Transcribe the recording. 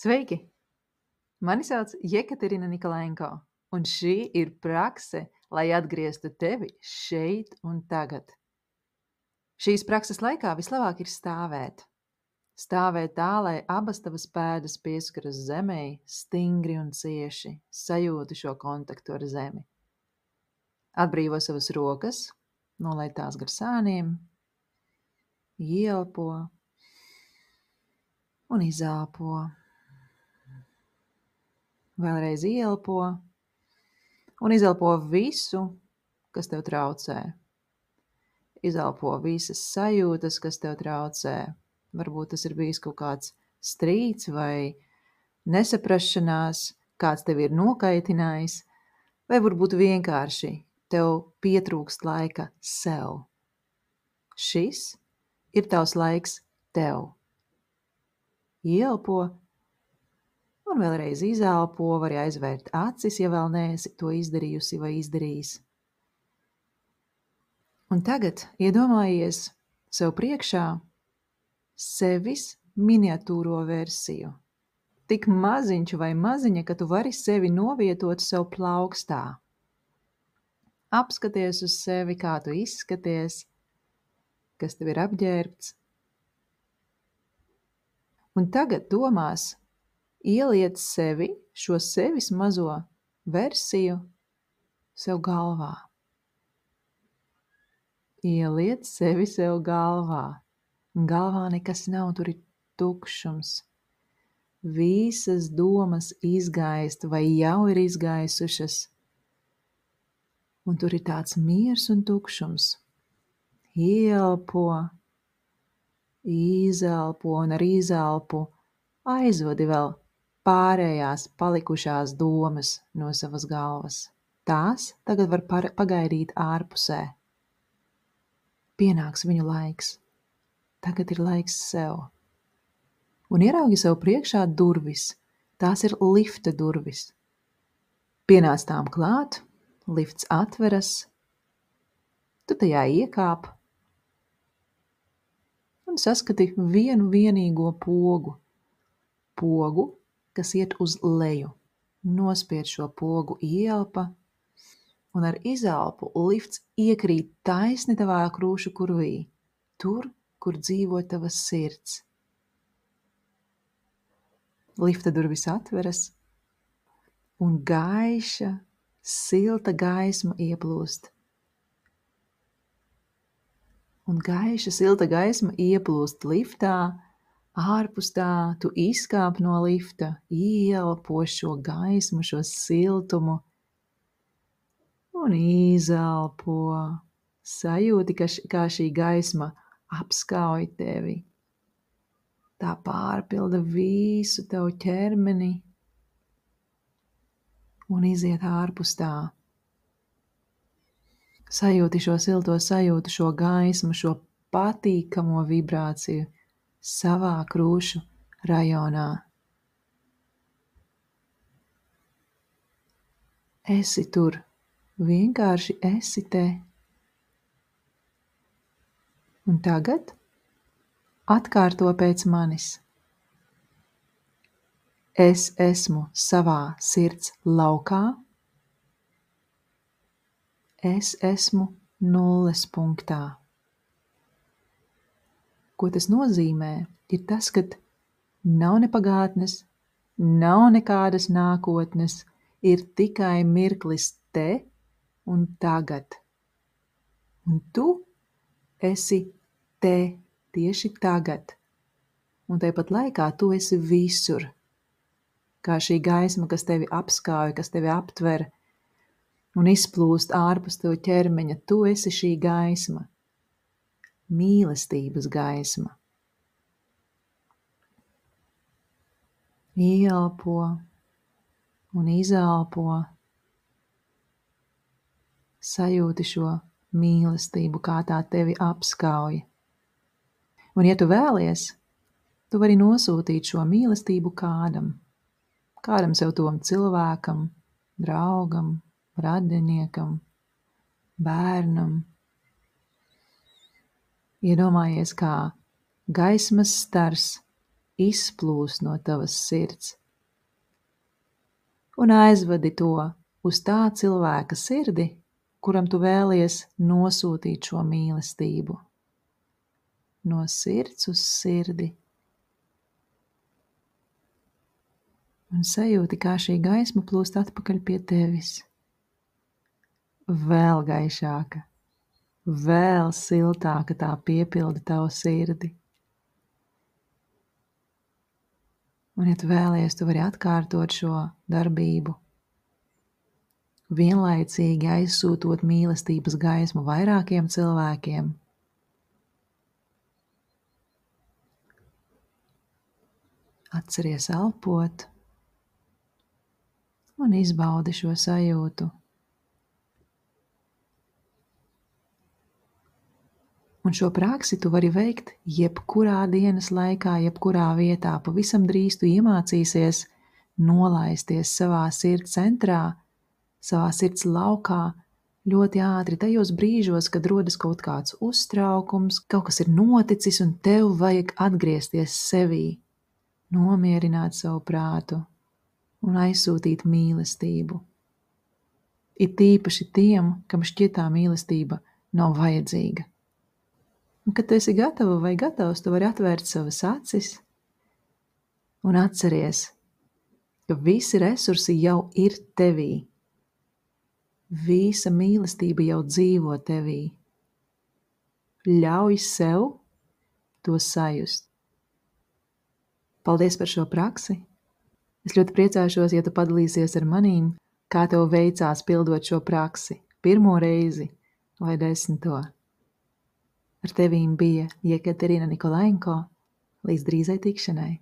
Sveiki! Mani sauc Jekaterina Nikolajenko, un šī ir prakse, lai atgrieztu tevi šeit un tagad. Šīs prakses laikā vislabāk ir stāvēt. Stāvēt tā, lai abas tavas pēdas pieskaras zemē, stingri un cieši, sajūti šo kontaktu ar zemi. Atbrīvo savas rokas, nolaid tās gar sāniem, ielpo un izelpo. Vēlreiz ielpo un izelpo visu, kas tev traucē. Izelpo visas sajūtas, kas tev traucē. Varbūt tas ir bijis kaut kāds strīds vai nesaprašanās, kāds tev ir nokaitinājis, vai varbūt vienkārši tev pietrūkst laika sev. Šis ir tavs laiks tev. Ielpo un vēlreiz izelpo, vari aizvērt acis, ja vēl neesi to izdarījusi vai izdarījis. Un tagad iedomājies sev priekšā sevis miniatūro versiju. Tik maziņš vai maziņa, ka tu vari sevi novietot sev plaukstā. Apskaties uz sevi, kā tu izskaties, kas tev ir apģērbts. Un tagad domās, ieliec sevi, šo sevis mazo versiju sev galvā. Ieliec sevi sev galvā. Galvā nekas nav, tur ir tukšums. Visas domas izgaist vai jau ir izgaisušas, un tur ir tāds miers un tukšums. Ielpo, izelpo un ar izelpu aizvadi vēl pārējās palikušās domas no savas galvas. Tās tagad var pagaidīt ārpusē. Pienāks viņu laiks. Tagad ir laiks sev. Un ieraugi sev priekšā durvis. Tās ir lifta durvis. Pienāc tām klāt, lifts atveras, tu tajā iekāp un saskati vienu vienīgo pogu. Pogu, kas iet uz leju. Nospied šo pogu ielpa, un ar izelpu lifts iekrīt taisni tavā krūšu kurvī, tur, kur dzīvo tavas sirds. Lifta durvis atveras, un gaiša, silta gaisma ieplūst. Un gaiša, silta gaisma ieplūst liftā, ārpus tā tu izkāp no lifta, ieelpo šo gaismu, šo siltumu un izelpo. Sajūti, ka š, kā šī gaisma apskauj tevi. Tā pārpilda visu tavu ķermeni un iziet ārpus tā. Sajūti šo silto sajūtu, šo gaismu, šo patīkamo vibrāciju savā krūšu rajonā. Esi tur, vienkārši esi te. Un tagad atkārto pēc manis. Es esmu savā sirds laukā. Es esmu nulles punktā. Ko tas nozīmē? Ir tas, ka nav ne pagātnes, nav nekādas nākotnes, ir tikai mirklis te un tagad. Un tu esi te tieši tagad. Un tāpat laikā tu esi visur. Kā šī gaisma, kas tevi apskauj, kas tevi aptver un izplūst ārpus tev ķermeņa, tu esi šī gaisma mīlestības gaisma. Ielpo un izelpo, sajūti šo mīlestību, kā tā tevi apskauj. Un, ja tu vēlies, tu vari nosūtīt šo mīlestību kādam, kādam sev tom cilvēkam, draugam, radiniekam, bērnam, Iedomājies, kā gaismas stars izplūst no tavas sirds. Un aizvadi to uz tā cilvēka sirdi, kuram tu vēlies nosūtīt šo mīlestību. No sirds uz sirdi. Un sajūti, kā šī gaisma plūst atpakaļ pie tevis. Vēl gaišāka, vēl siltāka tā piepilda tavu sirdi. Un, ja tu vēlies, tu vari atkārtot šo darbību, vienlaicīgi aizsūtot mīlestības gaismu vairākiem cilvēkiem. Atceries elpot un izbaudi šo sajūtu. Un šo praksi tu vari veikt jebkurā dienas laikā, jebkurā vietā. Pavisam drīz tu iemācīsies nolaisties savā sirds centrā, savā sirds laukā, ļoti ātri tajos brīžos, kad rodas kaut kāds uztraukums, kaut kas ir noticis un tev vajag atgriezties sevī, nomierināt savu prātu un aizsūtīt mīlestību. Ir tīpaši tiem, kam šķietā mīlestība nav vajadzīga. Un, kad tu esi gatava vai gatavs, tu vari atvērt savas acis un atceries, ka visi resursi jau ir tevī. Visa mīlestība jau dzīvo tevī. Ļauj sev to sajust. Paldies par šo praksi! Es ļoti priecāšos, ja tu padalīsies ar manīm, kā tev veicās pildot šo praksi pirmo reizi vai desmito. Ar tevīm bija Jekaterina Nikolajenko. Līdz drīzai tikšanai!